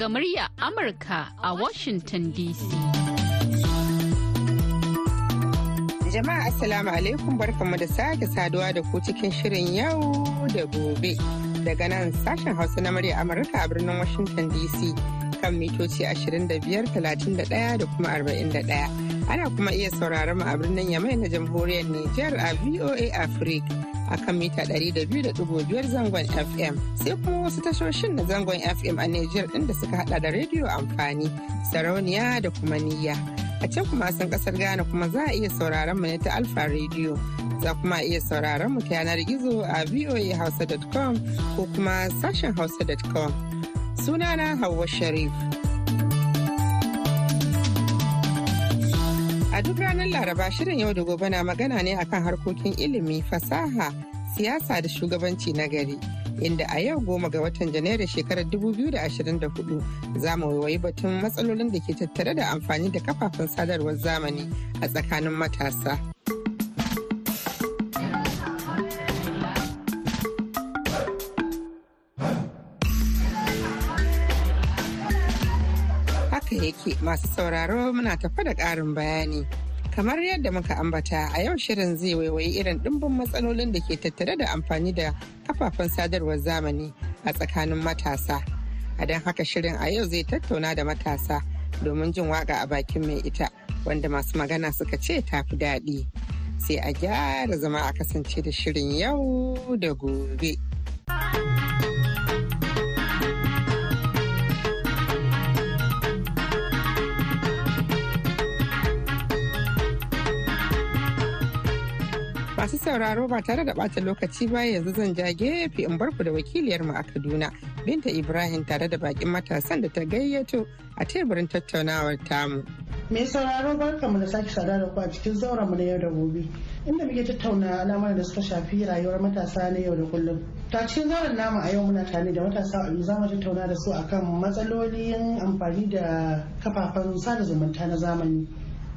Daga murya Amurka a Washington DC. Jama'a Assalamu alaikum barkanmu da sake saduwa da ku cikin shirin yau da gobe. Daga nan sashen Hausa na murya Amurka a birnin Washington DC kan mitoci 25, 31 da kuma 41. Ana kuma iya sauraron mu a birnin Yamai na jamhuriyar Nijar a VOA Africa a kan mita 200.5 zangon FM. Sai kuma wasu tashoshin na zangon FM a Nijar ɗin da suka hada da rediyo amfani, sarauniya da kuma niyya. A can kuma sun ƙasar Ghana kuma za a iya sauraron mu ne ta Alfa Radio. Za kuma iya sauraron mu ta yanar gizo a voahausa.com ko kuma sashen hausa.com. Sunana Hauwa Sharif. A duk ranar Laraba shirin yau da gobe na magana ne akan harkokin ilimi, fasaha, siyasa da shugabanci na gari. Inda a yau goma ga watan Janairu shekarar 2024 za mu waiwayi batun matsalolin da ke tattare da amfani da kafafen sadarwar zamani a tsakanin matasa. Yake masu sauraro muna tafa da ƙarin bayani. Kamar yadda muka ambata a yau shirin zai waiwayi irin ɗimbin matsalolin da ke tattare da amfani da kafafen sadarwar zamani a tsakanin matasa. A don haka shirin a yau zai tattauna da matasa domin jin waƙa a bakin mai ita wanda masu magana suka ce tafi daɗi. Sai a gyara zama a kasance da shirin yau da gobe. Sauraro ba tare da ɓata lokaci ba yanzu zan ja gefe in barku da wakiliyar mu a Kaduna Binta Ibrahim tare da bakin matasan da ta gayyato a teburin tattaunawar tamu. Mai sauraro barkamu da sake sada da ku a cikin zauren mu na yau da gobe inda muke tattauna al'amuran da suka shafi rayuwar matasa na yau da kullum. Ta cikin zauren namu a yau muna tare da matasa a za mu tattauna da su akan matsalolin amfani da kafafen sada zumunta na zamani.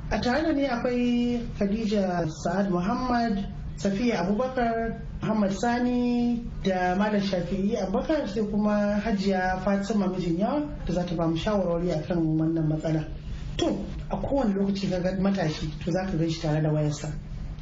a tare da ni akwai khadija sa'ad muhammad safiya abubakar muhammad sani da malam shafi'i abubakar sai kuma hajiya fatima mijin yawa da za ta ba mu shawarwari akan wannan matsala. To a kowane lokaci ka matashi to za ka shi tare da wayarsa.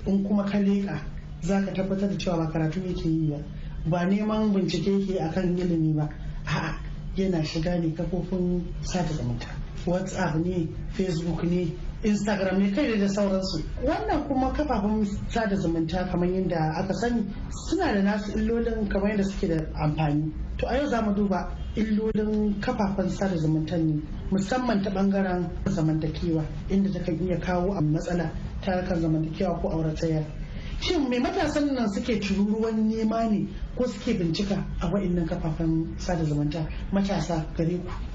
In kuma ka leƙa za ka tabbatar da cewa ba karatu yake yi ba. Ba neman bincike yake akan ilimi ba. A'a yana shiga ne kafofin sada zumunta. Whatsapp ne facebook ne instagram ne kai da sauransu. Wannan kuma kafafen sada zumunta kamar yadda aka sani suna da nasu illolin kamar yadda suke da amfani. To a yau za mu duba illolin kafafen sada zumunta ne musamman ta ɓangaren zamantakewa inda ta kan iya kawo a matsala ta kan zamantakewa ko auratayya. Shin mai matasan nan suke tururuwan nema ne ko suke bincika a wa'annan kafafen sada zumunta? Matasa gare ku.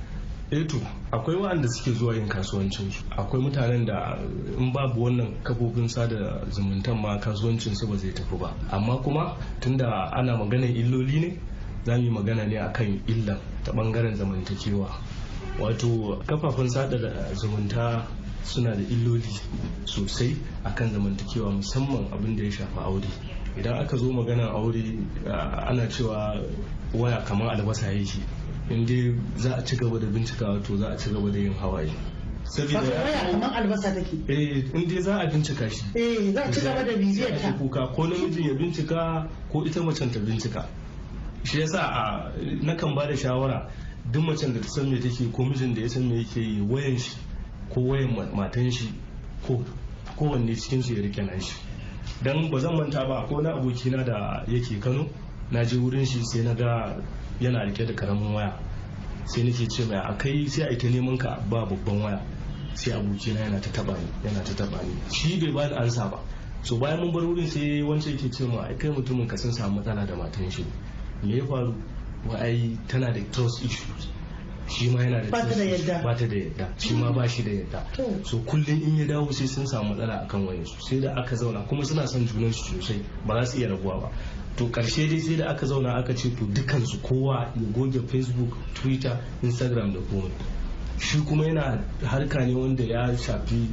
Eto akwai waɗanda suke zuwa yin kasuwancin su akwai mutanen da in babu wannan kafofin sada zumuntan ma kasuwancin su ba zai tafi ba. Amma kuma tunda ana maganar illoli ne za mu yi magana ne akan illan ta ɓangaren zamantakewa. Wato kafafen sada zumunta suna da illoli sosai akan zamantakewa musamman abin da ya shafi aure. Idan aka zo maganar aure ana cewa waya kamar albasa yake. In dai za a ci gaba da bincika to za a ci gaba da yin hawaye. Saboda kamar albasa take. Eh in dai za a bincika shi. Eh za a ci gaba da bibiyar ta. kuka ko namijin ya bincika ko ita macen ta bincika. Shi yasa a nakan ba da shawara duk macen da ta san me take ko mijin da ya san me yake yi wayan shi ko wayan matan shi ko kowanne cikin su ya riƙe nan shi. Dan ba zan manta ba ko na abokina da yake Kano. Na je wurin shi sai na ga yana riƙe da ƙaramin waya. Sai nake ce mai akai sai a ita neman ka ba babban waya. Sai abokina yana ta taba ni yana ta taba ni. Shi bai ba da ansa ba. So bayan mun bar wurin sai wancan yake ce mu ai kai mutumin ka sun samu matsala da matan shi. Me ya faru? Wa ai tana da trust issues. Shi ma yana da Ba ta da yadda. ba ta da yadda. Shi ma ba shi da yadda. So kullum in ya dawo sai sun samu matsala akan wayansu. Sai da aka zauna kuma suna son junan su sosai. Ba za su iya rabuwa ba. To ƙarshe dai sai da aka zauna aka ce to dukansu kowa ya goge facebook twitter instagram da komai. Shi kuma yana harka ne wanda ya shafi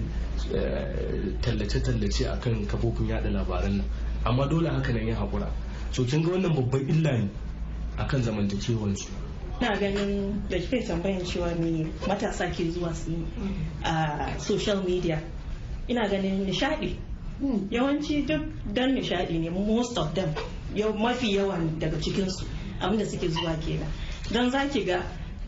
eh, tallace-tallace akan kafofin yada labaran nan. Amma dole haka nan ya haƙura. So kin ga wannan babban illa ne akan zamantakewansu. Ina ganin da kike tambayan cewa me matasa ke zuwa su yi a social media ina ganin nishadi yawanci duk dan nishadi ne most of them. Yau mafi yawan daga cikinsu abin da suke zuwa kenan. Don za ki ga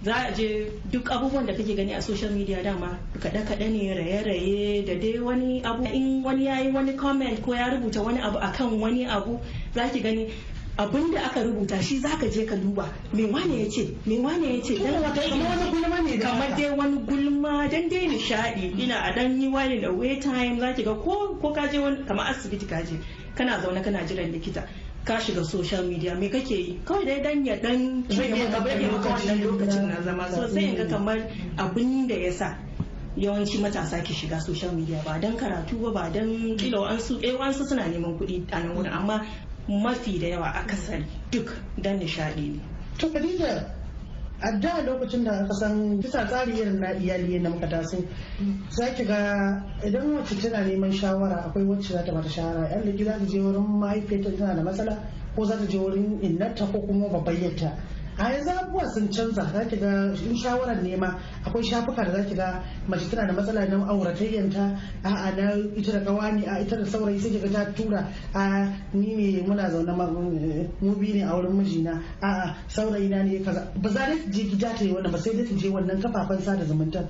za a je duk abubuwan da kake gani a social media dama kaɗe-kaɗe ne raye-raye da dai wani abu. In wani ya yi wani comment ko ya rubuta wani abu akan wani abu za ki gani abin da aka rubuta shi zaka je ka duba. Me wane ya ce? Me wane ya ce? Kamar dai wani gulma dan dai nishadi ina a dan yi wani da way time. Zaki ga ko ko ka je wani kamar asibiti ka je kana zaune kana jiran likita. Ka shiga social media me kake yi kawai dai dan ya dan rage ka rage maka wannan lokacin na zama so sai in ga kamar abin da ya sa yawanci matasa ke shiga social media ba dan karatu ba ba dan kila wa'ansu eh wa'ansu suna neman kuɗi a nan wurin amma mafi da yawa akasari duk dan nishadi ne. To Khadija a da lokacin da aka san bisa tsari irin na iyali na muka taso za ki ga idan wacce tana neman shawara akwai wacce za ta bata shawara. Yan da za ta je wurin mahaifiyarta tana da matsala ko za ta je wurin innarta ko kuma babbayyarta a yanzu abubuwa sun canza. Za ki ga in shawarar nema akwai shafuka da za ki ga mace tana da matsala na auratayyanta. A na ita da kawani a ita da saurayi sai ga ta tura. A ni ne muna zaune mu bi ne a wurin mijina. A saurayi na ne kaza. Ba za ta je gida ta yi wannan ba sai dai ta je wannan kafafen sada zumunta.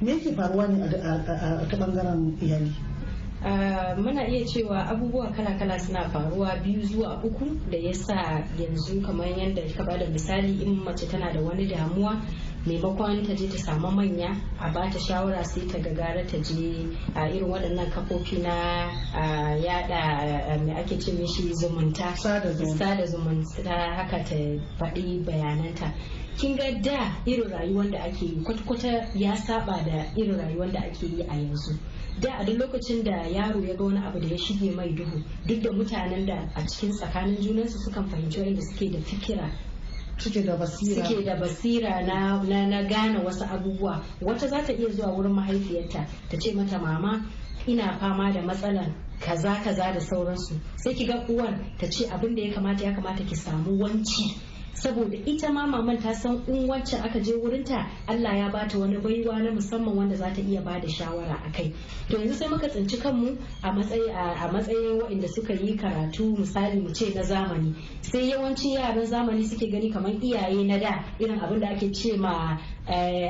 Me yake faruwa ne a ta ɓangaren iyali? Muna iya cewa abubuwa kala-kala suna faruwa biyu zuwa uku da ya sa yanzu kamar yadda ka ba da misali in mace tana da wani damuwa maimakon ta je ta samu manya a ba ta shawara sai ta gagara ta je a irin waɗannan kafofi na yada mai ake ce mishi zumunta. Sada zumunta haka ta faɗi bayananta. Kin ga da irin rayuwar da ake yi kwata-kwata ya saba da irin rayuwar da ake yi a yanzu. Da a duk lokacin da yaro ya ga wani abu da ya shige mai duhu duk da mutanen da a cikin tsakanin junansu sukan fahimci wanda suke da fikira suke da basira. suke da basira na, na, na gane wasu abubuwa. Wata za ta iya zuwa wurin mahaifiyarta ta ce mata mama ina fama da matsalan kaza kaza da sauransu. Sai ki ga uwar ta ce abin da ya kamata ya kamata ki samu wanci. Saboda ita ma maman ta san in wacce aka je wurinta Allah ya bata wani baiwa na musamman wanda za ta iya ba da shawara a kai. To yanzu sai muka tsinci kanmu a matsayi a matsayin waɗanda suka yi karatu misali mu ce na zamani. Sai yawanci yaran zamani suke gani kamar iyaye na da irin abin da ake ce ma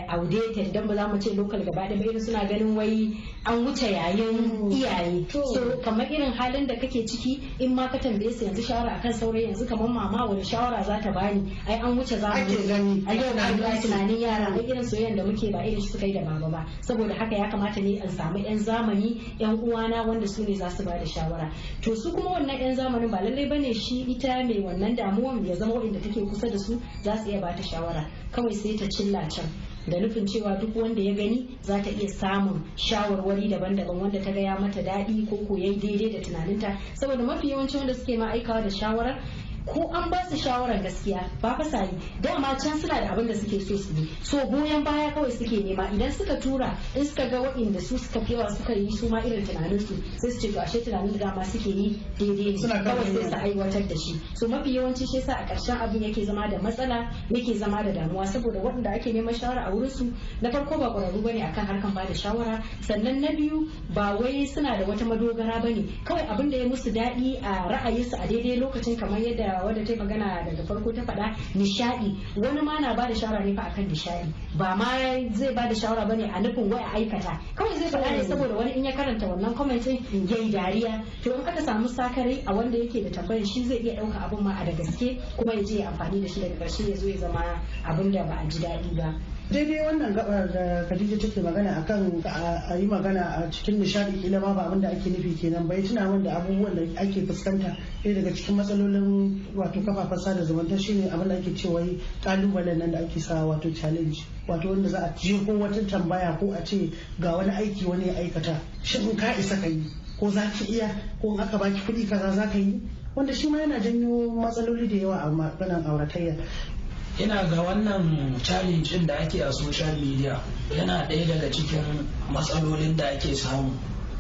outdated. Dan ba za mu ce local gaba ɗaya irin suna ganin wai an wuce yayin iyaye. So kamar irin halin da kake ciki in ma ka tambaye su yanzu shawara akan saurayi yanzu kamar mama wani shawara za ta bani ai an wuce zamani a yau na tunanin yara. Ai irin soyayyen da muke ba irin suka yi da baba ba. Saboda haka ya kamata ne in samu yan zamani yan uwana wanda su ne za su ba da shawara. To su kuma wannan yan zamanin ba lallai ba ne shi ita mai wannan damuwan ya zama wanda take kusa da su za su iya ba ta shawara. Kawai sai ta cilla can. Da nufin cewa duk wanda ya gani za ta iya samun shawarwari daban-daban wanda ta gaya mata daɗi ko koyan daidai da tunaninta. Saboda mafi yawanci wanda suke ma aikawa da shawarar ko an ba su shawarar gaskiya ba fa sai dama can suna da abin da suke so su yi. So goyon baya kawai suke nema. Idan suka tura in suka ga waɗanda su suka yawa suka yi su ma irin tunanin su sai su ce to ashe tunanin da dama suke yi daidai ne. Kawai sai su aiwatar da shi. So mafi yawanci shi yasa a ƙarshen abin yake zama da matsala yake zama da damuwa. Saboda waɗanda ake neman shawara a wurin su na farko ba ƙwararru ba ne akan harkan ba da shawara. Sannan na biyu ba wai suna da wata madogara ba ne. Kawai abin da ya musu daɗi a ra'ayinsu a daidai lokacin kamar yadda wadda ta magana daga farko ta faɗa nishadi wani ma na ba da shawara ne fa akan nishadi ba ma zai ba da shawara ba ne a nufin wai a aikata. Kawai zai faɗa ne saboda wani in ya karanta wannan commentin yayi dariya. To in aka samu sakare a wanda yake da tambayar shi zai iya ɗauka abin ma a da gaske kuma ya je ya amfani da shi daga ƙarshe ya zo ya zama abin da ba a ji daɗi ba. Daidai wannan gabar da Khadija take magana akan a yi magana a cikin nishadi kila ma ba abin da ake nufi kenan bai tuna min da abubuwan da ake fuskanta ɗaya daga cikin matsalolin wato kafafen sada zumunta shine abin da ake cewa kalubalen nan da ake sa wato challenge. Wato wanda za a ko wata tambaya ko a ce ga wani aiki wani ya aikata. Shin ka isa ka yi ko za ki iya ko in aka baki kuɗi kaza za ka yi? Wanda shi ma yana janyo matsaloli da yawa a maganar auratayya. Ina ga wannan challenge da ake a social media yana ɗaya daga cikin matsalolin da ake samu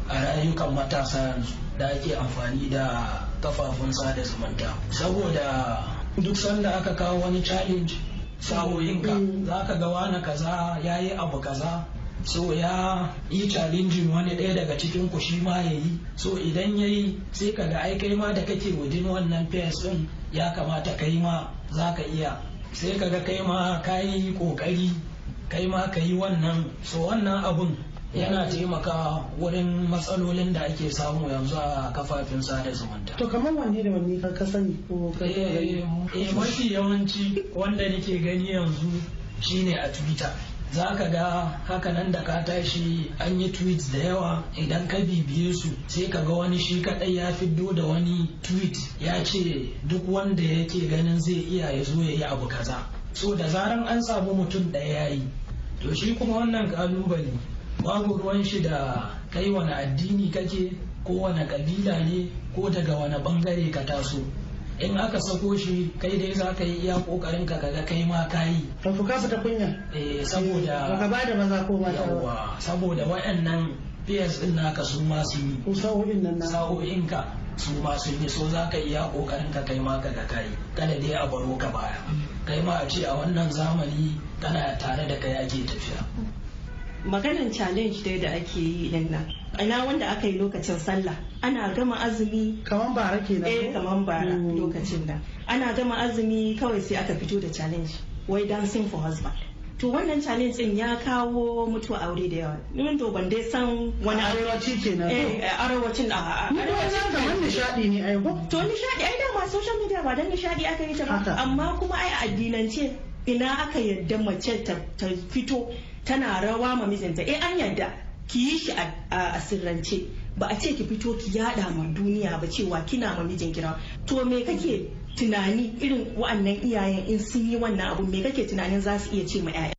a rayukan matasa yanzu da ake amfani da kafafun sada zumunta saboda duk sanda aka kawo wani challenge sa'o'inka Mm. za ka ga wani kaza ya yi abu kaza so ya yi challenging wani ɗaya daga cikin ku shi ma ya yi so idan ya yi sai ka ga ai kai ma da kake wajen wannan pairs ɗin ya kamata kai ma za ka iya sai ka ga kai ma ka yi ƙoƙari kai ma ka yi wannan. So wannan abun yana taimaka wurin matsalolin da ake samu yanzu a kafafen sada zumunta. To kamar wanne da wanne ka sani ko ka eh eh, mafi yawanci wanda nake gani yanzu shine a twitter. Za ka ga haka nan da ka tashi an yi tweets da yawa. Idan ka bibiye su sai ka ga wani shi kadai ya fiddo da wani tweet ya ce duk wanda yake ganin zai iya ya zo ya yi abu kaza. So da zaran an samu mutum ɗaya ya yi to shi kuma wannan ƙalubale babu ruwan shi da kai wani addini kake ko wani kabila ne ko daga wani ɓangare ka taso. In aka sako shi kai dai za ka yi iya ƙoƙarin ka kaga kai ma ka yi. Ka fuka fita kunya. Eh saboda ba da maza ko mata. Ba yawa saboda waɗannan peers din naka su ma sun yi. Ko sa'o'in nan na. Sa'o'inka su ma sun yi so za ka iya ƙoƙarin ka kai ma ka ga kai kada dai a baro ka baya. Kai ma a ce a wannan zamani kana tare da kai ake tafiya. Maganan challenge dai da ake yi ɗin nan. Ina wanda aka yi lokacin sallah? Ana gama azumi. Kaman bara kenan eh kaman bara Mm. lokacin da ana gama azumi kawai sai aka fito da challenge. Wai dancing for husband. To wannan challenge din ya kawo mutuwa aure da yawa. Ni to ban dai san wani arewaci kenan eh eh, arewacin a a- ni kuma san kamar nishadi ne ai ko? To nishadi ai dama social media ba dan nishadi aka yi ta ba. Amma kuma ai a addinance ina aka yadda mace ta fito. Tana rawa ma mijinta. Eh an yadda ki yi shi a a sirrance. Ba a ce ki fito ki yada ma duniya ba cewa kina ma mijin kira to me kake tunani irin wa'annan iyayen in sun yi wannan abu? Me kake tunanin za su iya ce ma 'ya'ya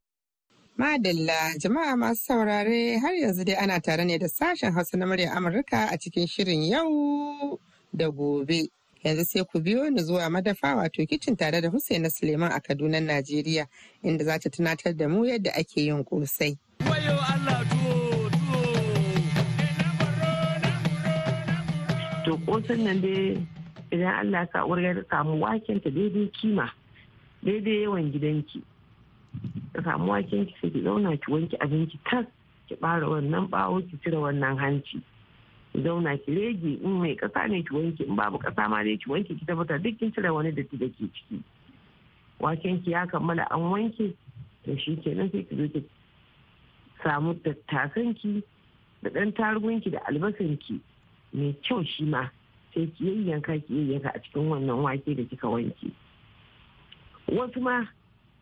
Madalla. Jama'a masu saurare har yanzu dai ana tare ne da sashen Hausa na murya Amurka a cikin shirin yau da gobe. Yanzu sai ku biyo ni zuwa madafa wato kicin tare da Husaina Suleiman a Kaduna, Najeriya, inda za ta tunatar da mu yadda ake yin kosai. to kosan nan dai idan Allah sa uwar ta samu waken ta daidai kima daidai yawan gidanki. Ka samu waken ki sai ki zauna ki wanke abinci tas ki bara wannan bawo ki cire wannan hanci. Ki zauna ki rege in mai kasa ne ki wanke in babu kasa ma dai ki wanke ki tabbatar duk kin cire wani datti da ke ciki. Waken ki ya kammala an wanke to shi kenan sai ki zo ki samu tattasanki da ɗan tarugunki da albasanki mai kyau shi ma sai ki yayyanka ki yayyanka a cikin wannan wake da kika wanke. Wasu ma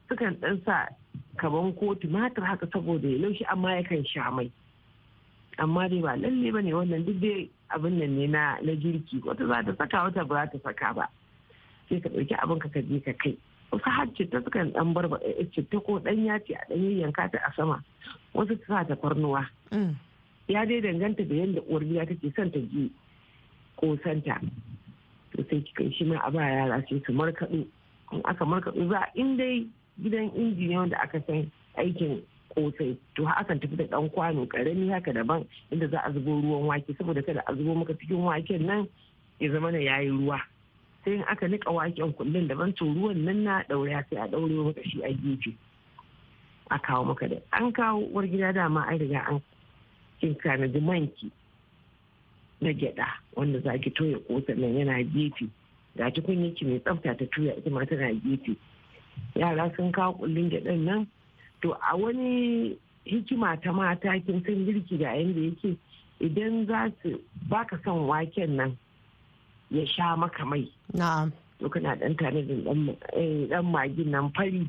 sukan ɗan sa kaman ko tumatir haka saboda ya laushi amma yakan sha mai. Amma dai ba lalle ba ne wannan duk dai abin nan ne na na girki. Wata za ta saka wata ba za ta saka ba. Sai ka ɗauki abin ka ka je ka kai. Wasu har citta sukan ɗan barba citta ko ɗan yaci a ɗan yayyanka ta a sama. Wasu su sa tafarnuwa ya dai danganta da yadda uwar gida take son ta ji kosanta to sai kika shi ma a ba yara sai su markaɗo. In aka markaɗo za in dai gidan inji ne wanda aka san aikin kosai. To akan tafi da ɗan kwano ƙarami haka daban inda za a zubo ruwan wake. Saboda kada a zubo maka cikin waken nan ya zama na yayi ruwa. Sai in aka nika waken kullum daban to ruwan nan na ɗaure sai a ɗaure maka shi a gefe. A kawo maka da an kawo uwar gida dama an riga an kin tanadi manki na gyada wanda za ki toya kosan nan yana gefe. Ga tukunyarki mai tsafta ta tuya ita ma tana gefe. Yara sun kawo kullun gyadan nan to a wani hikima ta mata kin san girki da yanda yake idan za su baka son waken nan ya sha maka mai. Na'am. to kana dan tanadin dan magin nan fari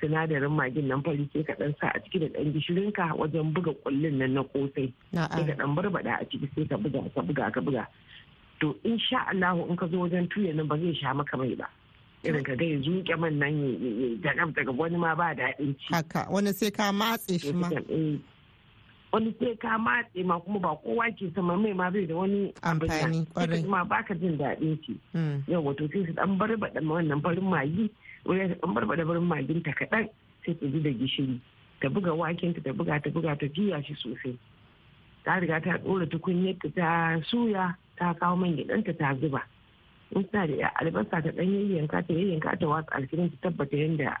sinadarin magin nan fari sai ka dan sa a ciki da dan gishirinka wajen buga kullun nan na kosai sai ka dan barbada a ciki sai ka buga ka buga ka buga. To insha Allah in ka zo wajen tuya nan ba zai sha maka mai ba. Irin ka ya zuke man nan ya daga wani ma ba daɗin ci. Haka wani sai ka matse shi ma. wani sai ka matse ma kuma ba kowa ke sama mai ma bai da wani Amfani, ƙwarai. ma baka jin daɗin ci yau wato sai su dan barbada wannan farin magi wani ta dan barbada farin magin ta kaɗan sai ta ji da gishiri. Ta buga waken ta buga ta buga ta juya shi sosai. Ta riga ta ɗora tukunyar ta ta suya ta kawo man gidanta ta zuba. In suna da albasa ta ɗan yayyanka ta yayyanka ta watsa alkirin ta tabbata yadda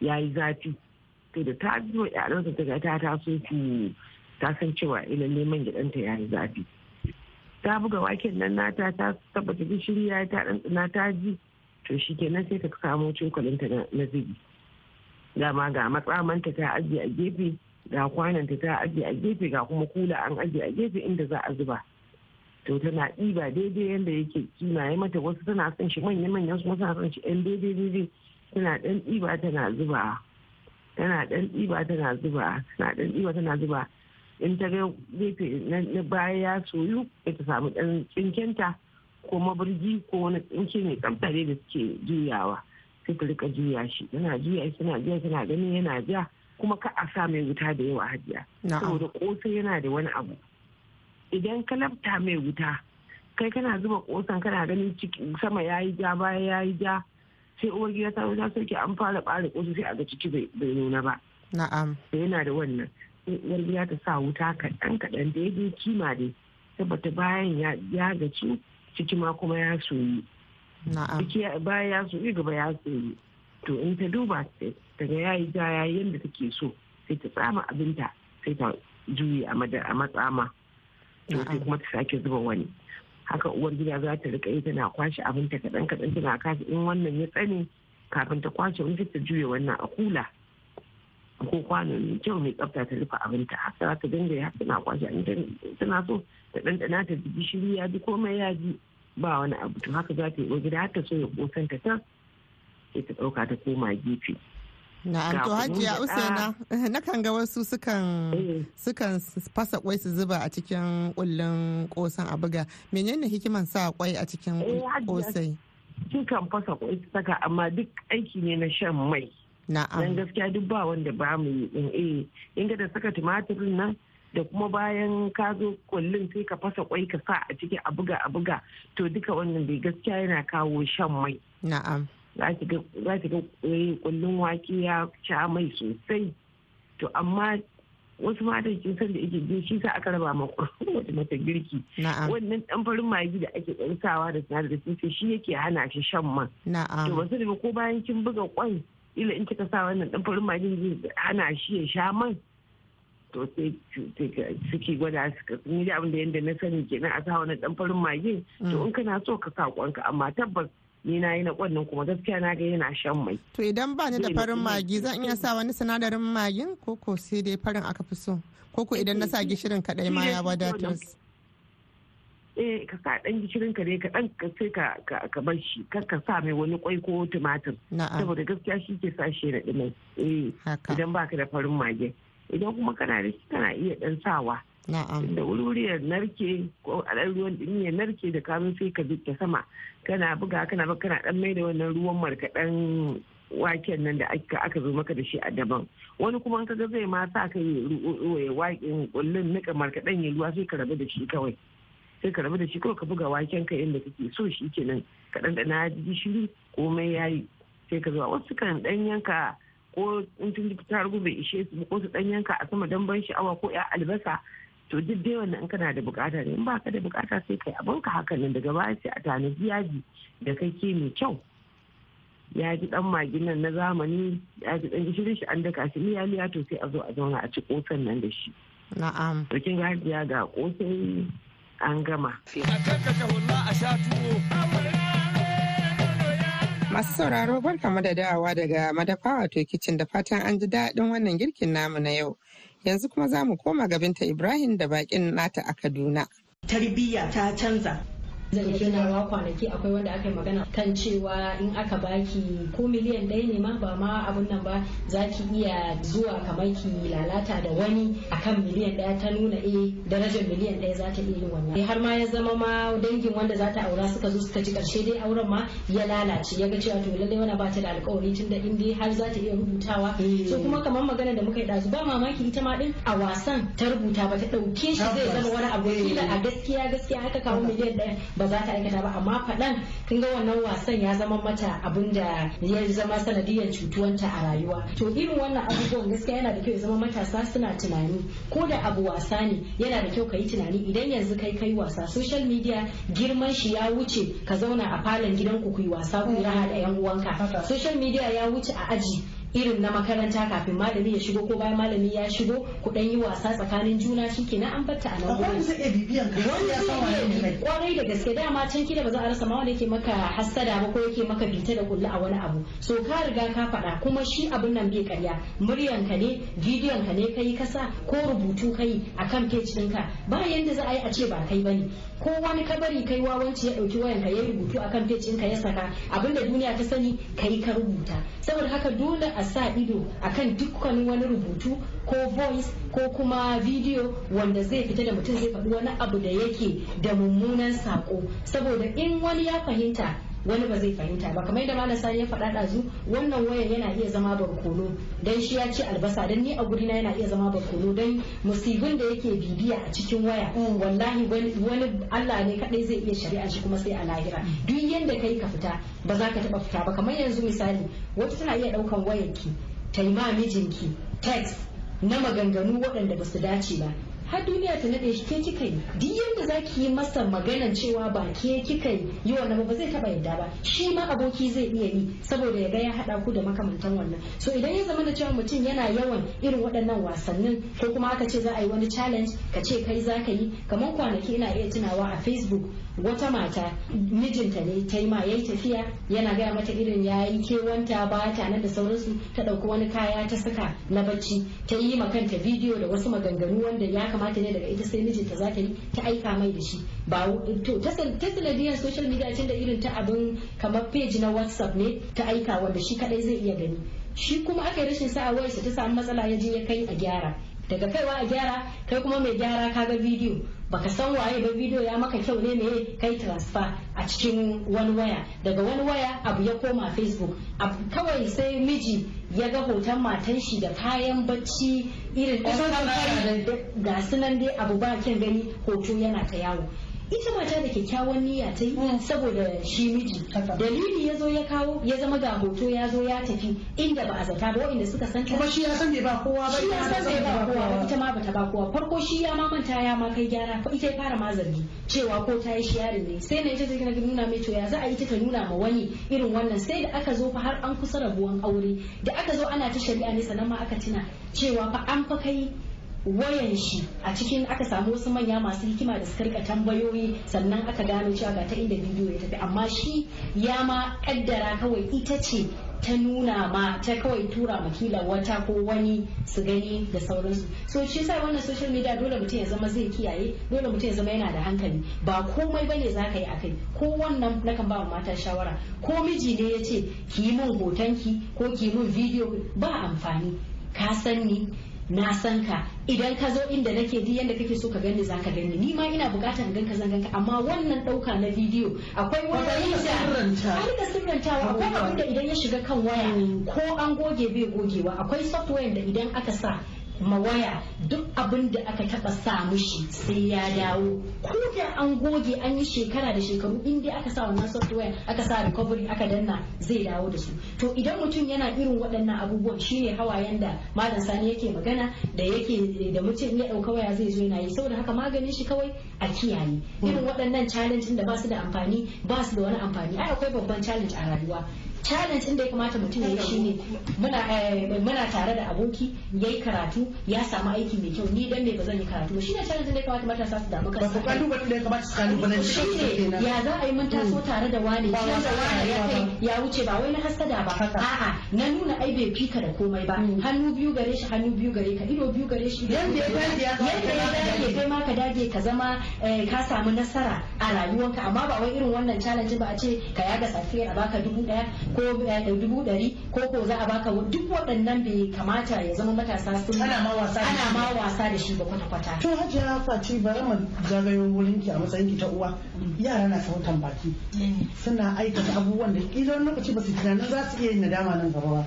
ya yi zafi. To da ta zo yaransa ta ga ta taso su ta san cewa ila neman gidanta ya yi zafi. Ta buga waken nan nata ta tabbata gishiri ya ta ɗanɗana ta ji. To shi kenan sai ta samo cokalinta na zubi. Dama ga matsamanta ta ajiye a gefe ga kwananta ta ajiye a gefe ga kuma kula an ajiye a gefe inda za a zuba. To tana ɗiba daidai yadda yake kima ya mata wasu tana son shi manya manyan su suna son shi ɗan daidai daidai. Tana ɗan ɗiba tana zuba tana ɗan ɗiba tana zuba tana ɗan ɗiba tana zuba. In ta ga gefe na baya ya soyu ta samu ɗan tsinkenta ko maburgi ko wani tsinke mai tsafta da suke juyawa. Sai ta rika juya shi tana juya shi tana juya tana gani ya na ja kuma ka a sa mai wuta da yawa hajiya. Saboda kosai ya na da wani abu. Idan ka labta mai wuta kai kana zuba kosan kana ganin sama ya yi ja baya ya yi ja sai uwar gida ta wuta sauke an fara ɓare kosu sai a ga ciki bai nuna ba. Na'am. Sai yana da wannan. Sai uwar gida ta sa wuta kaɗan kaɗan daidai kima dai tabbata bayan ya gaci ciki ma kuma ya soyi ciki baya ya soyi gaba ya soyi to in ta duba daga ya yi ja yayi yadda take so sai ta tsama abinta sai ta juyi a matsama. Sai kuma ta sake zuba wani. Haka uwar gida za ta riƙa yi tana kwashe abinta kaɗan kaɗan tana kashe in wannan ya tsane kafin ta kwashe wani ta juya wannan a kula. Ko kwano mai kyau mai tsafta ta rufe abinta haka za ta dinga ya tana kwashe tana so ta ɗanɗana ta ji gishiri ya ji komai ya ji ba wani abu. To haka za ta yi gida har ta so ya kosanta ta sai ta ɗauka ta koma gefe. Na'am to hajiya Usaina na kan ga wasu sukan sukan fasa kwai su zuba a cikin kullun kosan a buga. Menene hikiman sa kwai a cikin kosai Kikan fasa kwai su saka amma duk aiki ne na shan mai. Na'am. Dan gaskiya duk ba wanda ba mu yi din. Eh in da saka tumatirin nan da kuma bayan ka zo kullun sai ka fasa kwai ka sa a ciki a buga a buga to duka wannan bai gaskiya yana kawo shan mai. Na'am. Za ki ga kullun wake ya sha mai sosai. To amma wasu matan kin san da yake jin shi sa aka raba ma wata mata girki. Wannan dan farin magi da ake ɗansawa da sinadari sun ce shi yake hana shi shan man. To ba su da ko bayan kin buga kwan ila in kika sa wannan dan farin magi zai hana shi ya sha man. To sai suke gwada suka ni da abin da yanda na sani kenan a sa wannan dan farin magin. To in kana so ka sa kwanka amma tabbas ni na yi na kwannan kuma gaskiya na ga yana shan mai. To idan ba ni da farin magi zan iya sa wani sinadarin magin ko ko sai dai farin aka fi so ko ko idan na sa gishirin kadai ma ya wadatar. Eh ka sa dan gishirin ka dai ka dan sai ka ka bar shi kar ka sa mai wani kwai ko tumatir. Saboda gaskiya shi ke sa shi da dimai. Eh idan baka da farin magin. Idan kuma kana da shi kana iya dan sawa. Da wuri ya narke ko a ɗan ruwan ɗumi ya narke da kamun sai ka ta sama. Kana buga kana buga kana ɗan mai da wannan ruwan markaɗen waken nan da aka zo maka da shi a daban. Wani kuma in kaga zai ma sa ka yi waken kullun nika markaɗen ya ruwa sai ka rabu da shi kawai. Sai ka rabu da shi kawai ka buga waken ka yadda kake so shi kenan ka ɗan ɗana gishiri komai yayi sai ka zuwa wasu kan ɗan yanka ko in tun ta bai ishe su ko su ɗan yanka a sama don ban sha'awa ko ya albasa to duk dai wannan in kana da buƙata ne in ba ka da buƙata sai kai abin ka hakan nan. Daga baya sai a tanaji yaji da kake mai kyau. Yaji dan magin nan na zamani yaji dan gishirin shi an daka shi liya liya to sai a zo a zauna a ci kosan nan da shi. Na'am. To kin ga hajiya ga kosai an gama. Masu sauraro barkamu da dawowa daga madafa wato kicin da fatan an ji daɗin wannan girkin namu na yau. Yanzu kuma za mu koma gabinta ibrahim da bakin nata a kaduna. Tarbiyya ta canza. Zan iya tunawa kwanaki akwai wanda aka yi magana kan cewa in aka baki ko miliyan ɗaya ne ma ba ma abun nan ba za ki iya zuwa kamar ki lalata da wani akan miliyan ɗaya ta nuna eh darajar miliyan ɗaya za ta iya yin wannan. Har ma ya zama ma dangin wanda za ta aura suka zo suka ci ƙarshe dai auren ma ya lalace ya ga cewa to lallai wani ba ta da alkawari tun da in dai har za ta iya rubutawa. So kuma kamar magana da muka yi ɗazu ba mamaki ita ma ɗin a wasan ta rubuta ba ta ɗauke shi zai zama wani abu. Kila a gaskiya gaskiya haka kawo miliyan ɗaya ba za ta aikata ba. Amma faɗan kin ga wannan wasan ya zama mata abin da ya zama sanadiyar cutuwanta a rayuwa. To irin wannan abubuwan gaskiya yana da kyau ya zama matasa suna tunani. Ko da abu wasa ne yana da kyau ka yi tunani. Idan yanzu kai kai wasa social media girman shi ya wuce ka zauna a falon gidanku ku yi wasa ku yi raha da yan uwanka. Social media ya wuce a aji. Irin na makaranta kafin malami ya shigo ko bayan malami ya shigo ku dan yi wasa tsakanin juna shikenan an batta a nan gurin. zai iya bibiyan ka wani ya san wane ne zai kai. iya ƙwarai da gaske dama can kida ba za a rasa ma wanda yake maka hassada ba ko yake maka bita da kulli a wani abu. So ka riga ka faɗa kuma shi abin nan bai karya. Muryan ka ne bidiyon ka ne kai kasa ko rubutu kai akan page ɗinka ba yanda za a yi a ce ba kai ba ne ko wani kabari kai wawanci ya ɗauki wayan ka ya rubutu akan page ɗinka ya saka abin da duniya ta sani kai ka rubuta. Saboda haka dole a sa ido akan dukkanin wani rubutu ko voice ko kuma video wanda zai fita da mutum zai faɗi wani abu da yake da mummunan sako saboda in wani ya fahimta wani ba zai fahimta ba. Kamar yadda malam sani ya faɗa ɗazu wannan wayan yana iya zama barkono. Dan shi ya ci albasa. Dan ni a gurina yana iya zama barkono. Dan musibin da yake bibiya a cikin waya wallahi wani Allah ne kadai zai iya shari'a shi kuma sai a lahira. Duk yanda kai ka fita ba za ka taɓa fita ba. Kamar yanzu misali wata tana iya ɗaukan wayarki ta yi ma mijinki text na maganganu waɗanda ba su dace ba. Har duniya ta nade shi ke kika yi? Duk yanda za ki yi masa maganan cewa ba ke kika yi wannan ba zai taba yadda ba. Shi ma aboki zai iya yi saboda ya ga ya hada ku da makamantan wannan. So idan ya zama da cewa mutum yana yawan irin waɗannan wasannin ko kuma aka ce za a yi wani challenge ka ce kai za ka yi kamar kwanaki ina iya tunawa a facebook wata mata mijinta ne ta yi ma yayi tafiya yana gaya mata irin ya yi kewanta ba ta nan da sauransu ta ɗauki wani kaya ta saka na bacci ta yi ma kanta bidiyo da wasu maganganu wanda ya kamata ne daga ita sai mijinta za ta yi ta aika mai da shi. Ba to ta sanadiyar social media tun da irin ta abin kamar page na whatsapp ne ta aika wanda shi kadai zai iya gani. Shi kuma aka yi rashin sa'a wayarsa ta samu matsala ya je ya kai a gyara. Daga kaiwa a gyara kai kuma mai gyara kaga bidiyo. Baka san waye ba bidiyo ya maka kyau ne me kai transfer a cikin wani waya. Daga wani waya abu ya koma facebook. Abu- kawai sai miji ya ga hoton matan shi da kayan bacci irin ɗan ga sunan dai abu ba kyan gani hoto yana ta yawo. Ita mata da kyakkyawan niyya ta yi saboda shi miji. Dalili ya zo ya kawo ya zama ga hoto ya zo ya tafi inda ba a zata ba waɗanda suka san kuma shi ya san bai ba kowa ba shi ya san bai ba kowa ba ita ma bata ba kowa. Farko shi ya ma manta ya ma kai gyara. Ko ita ya fara ma zargi cewa ko ta yi shi yarin ne. Sai na ita ta nuna mai to ya za a yi ta ta nuna ma wani irin wannan. Sai da aka zo fa har an kusa rabuwan aure. Da aka zo ana ta shari'a ne sannan ma aka tuna cewa fa an fa kai wayan shi a cikin aka samu wasu manya masu hikima da suka riƙa tambayoyi sannan aka gano cewa ga ta inda bidiyo ya tafi. Amma shi ya ma kaddara kawai ita ce ta nuna ma ta kawai tura makila wata ko wani su gani da sauransu. So shi yasa wannan social media dole mutum ya zama zai kiyaye dole mutum ya zama yana da hankali. Ba komai ba ne za ka yi akai ko wannan nakan ba mata shawara. Ko miji ne ya ce ki yi min hotonki ko ki yi min bidiyo. Ba amfani. Ka san ni. Na san ka. Idan ka zo inda nake duk yanda kake so ka gani za ka gani. Ni ma ina buƙatar gan ka zan ganka amma wannan ɗauka na bidiyo akwai wani har da sirrantawa akwai abin da idan ya shiga kan waya ko an goge bai gogewa. Akwai software da idan aka sa ma waya duk abin da aka taba sa mushi sai ya dawo. Ko da an goge an yi shekara da shekaru in dai aka sa wannan software aka sa recovery aka danna zai dawo da su. To idan mutum yana irin waɗannan abubuwan shine hawayen da malam sani yake magana da yake da mutum ya ɗauka waya zai zo yana yi. Saboda haka maganin shi kawai a kiyaye. Irin waɗannan challenge da ba su da amfani ba su da wani amfani. Ai akwai babban challenge a rayuwa. Challenge din da ya kamata mutum ya yi shine muna eh, muna tare da aboki yayi karatu ya samu aiki mai kyau. Ni dan me ba zan yi karatu ba? Shine challenge din da ya kamata matasa su damu ba kansu. Ku kalubalen da ya kamata su kalubalanci kansu shine kenan. ya za a yi mun taso tare da wani Ba da wani ya kai ba. ya wuce ba wai na hasada ba. A'a na nuna ai bai fika da komai ba. Hannu biyu gare shi hannu biyu gare ka. Ido biyu gare shi ido Yanda ya dage ya ya kai ma ka dage ka zama eh, ka samu nasara a rayuwanka. Amma ba wai irin wannan challenge ba a ce ka yaga safiyar a baka dubu ɗaya ko eh, dubu dari ko ko za a baka duk waɗannan bai kamata ya zama matasa sun Ana ma wasa da ana shi. ma wasa da shi ba kwata-kwata. To hajiya fati bari mu zagayo wurin ki a matsayin ki ta uwa. Yara na sautan baki. Suna aikata abubuwan da kila lokaci ba su tunanin za su iya yin nadama nan gaba ba.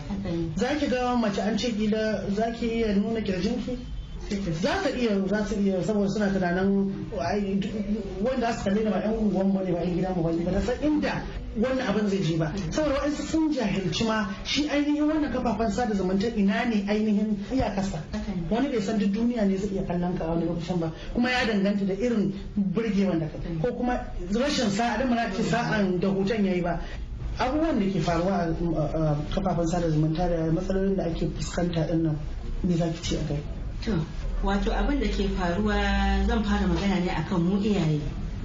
Za ki ga mace an ce kila za ki iya nuna kirjinki za ta iya za ta iya saboda suna tunanin wanda aka kalle ba yan unguwan mu ne ba yan gidan mu ba da san inda wannan abin zai je ba. Saboda wa'ansu sun jahilci ma shi ainihin wannan kafafen sada zumunta ina ne ainihin iyakarsa. Wani bai san duk duniya ne zai iya kallon ka wani lokacin ba. Kuma ya danganta da irin burgewan da ko kuma rashin sa'a da mana ce sa'an da hoton yayi ba. Abubuwan da ke faruwa a kafafen sada zumunta da matsalolin da ake fuskanta ɗin nan me za ki ce a kai? Wato abin da ke faruwa zan fara magana ne akan mu iyaye.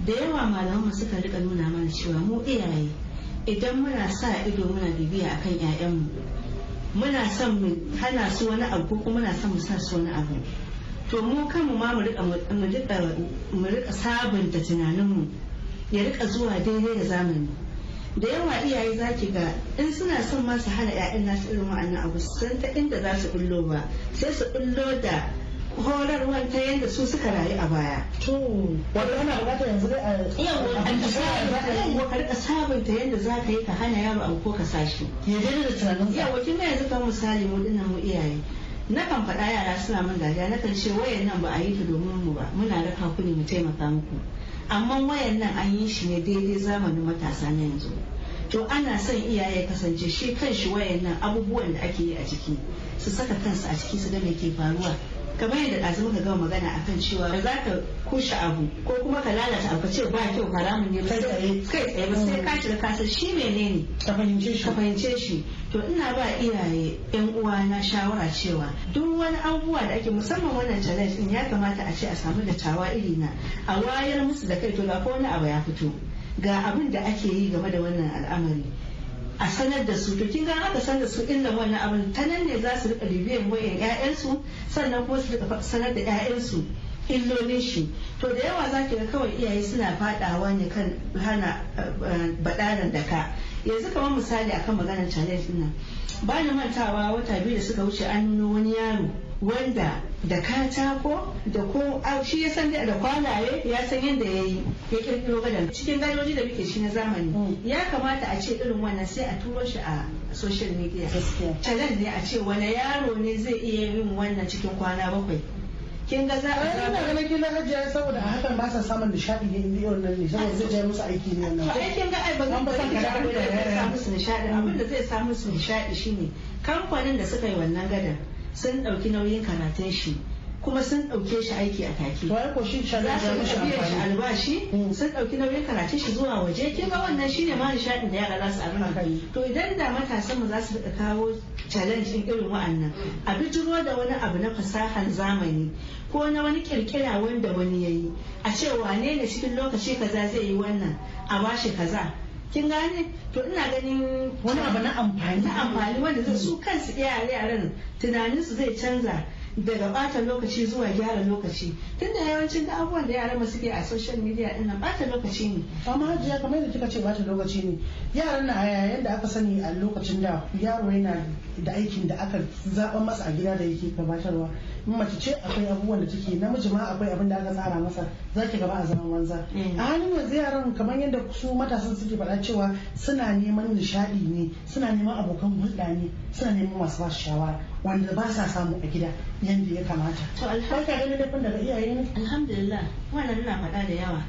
Da yawa malaman suka riƙa nuna mana cewa mu iyaye idan muna sa ido muna bibiya akan 'ya'yanmu muna son mu hana su wani abu kuma muna son mu sa su wani abu. To mu kanmu ma mu riƙa sabunta tunaninmu ya riƙa zuwa daidai da zamani. Da yawa iyaye za ki ga in suna son ma su hana 'ya'yan nasu irin wa'annan abu san ta inda za su bullo ba sai su bullo da horarwan ta yadda su suka rayu a baya. To, wato ana buƙatar yanzu dai a yawwa ka riƙa sabunta yadda za ka yi ka hana yaro abu ko ka sashi. Ya daidai da tunanin Yawwa kin ga yanzu kan misali mu ɗin nan mu iyaye. Na kan faɗa yara suna min dariya na kan ce wayan nan ba a yi ta domin mu ba muna raka ku ne mu taimaka muku. Amma wayan nan an yi shi ne daidai zamanin matasa na yanzu. to ana son iyaye kasance shi kan shi wayan nan abubuwan da ake yi a ciki su saka kansu a ciki su ga me ke faruwa kamar yadda ɗazu muka gama magana akan cewa ba za ka kushe abu ko kuma ka lalata abu ka ce ba kyau haramun ne ba kai tsaye ba sai ka shiga ƙasar shi menene? Ka fahimce shi. Ka fahimce shi. To ina ba iyaye yan uwa na shawara cewa duk wani abubuwa da ake musamman wannan challenge din ya kamata a ce a samu dattawa iri na a wayar musu da kai to ga ko wani abu ya fito ga abin da ake yi game da wannan al'amari. A sanar da su. To kin ga aka sanar da su illan wannan abin ta nan ne za su riƙa bibiyan wayan ƴaƴansu sannan kuma su riƙa sanar da ƴaƴansu illolin shi. To da yawa za ki ga kawai iyaye suna fadawa ne kan hana baɗaran da ka yanzu kamar misali akan maganar challenge ɗin nan. Ba ni mantawa wata biyu da suka wuce an wani yaro wanda da katako da ko shi ya san da kwalaye ya san yadda ya yi ya kirkiro gadon. Cikin gadoji da muke shi na zamani ya kamata a ce irin wannan sai a turo shi a social media. Challenge ne a ce wani yaro ne zai iya yin wannan cikin kwana bakwai. Kin ga za a ina ganin kila hajiya saboda a hakan ba sa samun nishadi ne in yau nan ne saboda zai je musu aiki ne wannan. Ai kin ga ai ba zan abin da zai sa musu nishadi abin da zai sa musu nishadi shine kamfanin da suka yi wannan gadan sun ɗauki nauyin karatun shi kuma sun ɗauke shi aiki a take. To ai ko shi za su biyan shi albashi sun ɗauki nauyin karatun shi zuwa waje. Kin ga wannan shine ma nishaɗin da yara za su abin To idan da matasan mu za su riƙa kawo challenge din irin wa'annan a bijiro da wani abu na fasahar zamani ko na wani kirkira wanda wani yayi a ce wane ne cikin lokaci kaza zai yi wannan a bashi kaza. Kin gane? To ina ganin wani abu na amfani na amfani wanda su kansu yaran tunanin su zai canza. Daga bata lokaci zuwa gyara lokaci. Tunda yawancin da abubuwan da yaran suke a social media ɗin nan bata lokaci ne. Amma hajiya kamar yadda kika ce bata lokaci ne yaran na yayin da aka sani a lokacin da yaro yana da aikin da aka zaɓa masa a gida da yake gabatarwa. In mace ce akwai abubuwan da take namiji ma akwai abin da aka tsara masa za ki gaba a zaman wanza a halin yanzu yaran kamar yadda su matasan suke faɗa cewa suna neman nishaɗi ne suna neman abokan hulɗa ne suna neman masu ba shawara. Wanda ba sa samu a gida yadda ya kamata. To alhamdulillah. Ganin daga iyaye ne? Alhamdulillah. Wannan ina faɗa da yawa.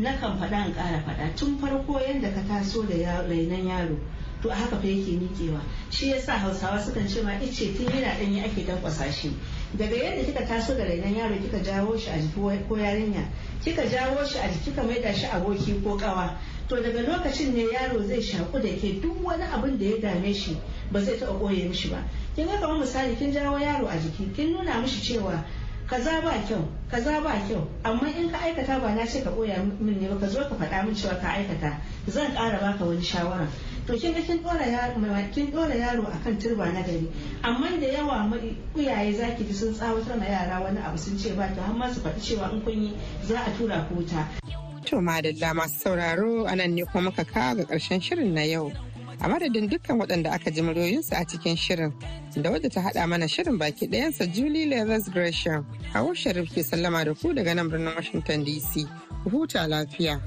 Nakan faɗa in ƙara faɗa. Tun farko yadda ka taso da rainon yaro to a haka fa yake miƙewa. Shi yasa hausawa sukan ce ma ice tun yana ɗanyi ake dankwasa shi. Daga yadda kika taso da rainon yaro kika jawo shi a jiki ko yarinya kika jawo shi a jiki kika maida shi aboki ko kawa to daga lokacin ne yaro zai shaku da ke. Duk wani abin da ya dame shi ba zai taɓa ɓoye mishi ba. Kin ga kamar misali kin jawo yaro a jiki kin nuna mishi cewa kaza ba kyau kaza ba kyau amma in ka aikata ba na ce ka koya min ne ba ka zo ka faɗa min cewa ka aikata zan ƙara baka wani shawara. To kin ga kin dora yaro kin dora yaro akan turba na gari amma da yawa iyaye zaki ji sun tsawatar ma yara wani abu sun ce ba to har ma su faɗi cewa in kun yi za a tura ku wuta. To madalla masu sauraro a nan ne kuma muka kawo ga ƙarshen shirin na yau. A madadin dukkan waɗanda aka ji muryoyinsu a cikin shirin da wadda ta haɗa mana shirin baki ɗayansa Julie Leathers Gresham Hawa Sharif ke sallama da ku daga nan birnin Washington DC. Huta lafiya.